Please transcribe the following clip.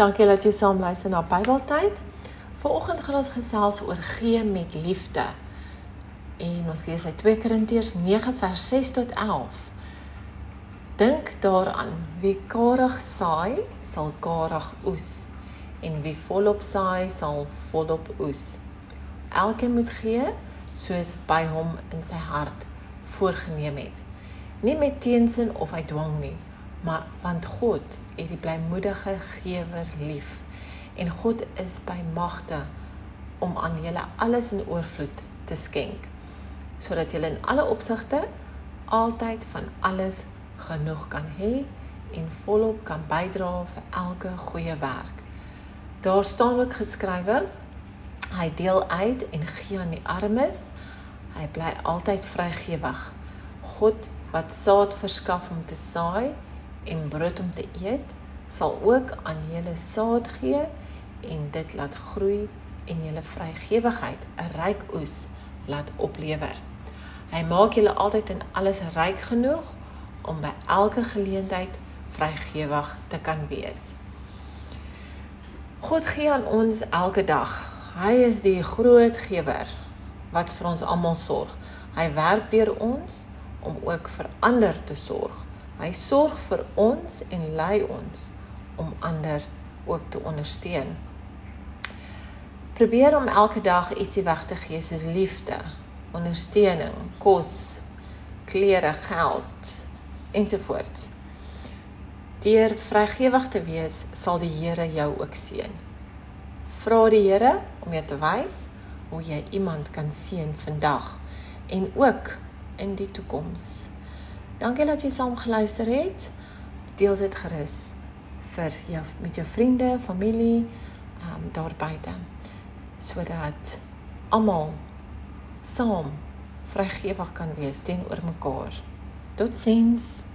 Dankie dat jy saam luister na Bybeltyd. Vanoggend gaan ons gesels oor gee met liefde. En ons lees uit 2 Korintiërs 9 vers 6 tot 11. Dink daaraan, wie karig saai, sal karig oes, en wie volop saai, sal volop oes. Elkeen moet gee soos by hom in sy hart voorgenem het. Nie met teensin of uit dwang nie, maar want God het die blymoedige gewer lief en God is by magte om aan julle alles in oorvloed te skenk sodat julle in alle opsigte altyd van alles genoeg kan hê en volop kan bydra vir elke goeie werk. Daar staan ook geskrywe hy deel uit en gee aan die armes. Hy bly altyd vrygewig. God wat saad verskaf om te saai en brood om te eet, sal ook aan julle saad gee en dit laat groei en julle vrygewigheid 'n ryk oes laat oplewer. Hy maak julle altyd in alles ryk genoeg om by elke geleentheid vrygewig te kan wees. God gee aan ons elke dag. Hy is die groot gewer wat vir ons almal sorg. Hy werk deur ons om ook vir ander te sorg. Hy sorg vir ons en lei ons om ander ook te ondersteun. Probeer om elke dag ietsie weg te gee soos liefde, ondersteuning, kos, klere, geld ensovoorts. Deur vrygewig te wees, sal die Here jou ook seën. Vra die Here om jou te wys hoe jy iemand kan seën vandag en ook in die toekoms. Dankie dat jy saam geluister het. Deel dit gerus vir jou met jou vriende, familie, ehm um, daar buite sodat almal saam vrygewig kan wees teenoor mekaar. Totsiens.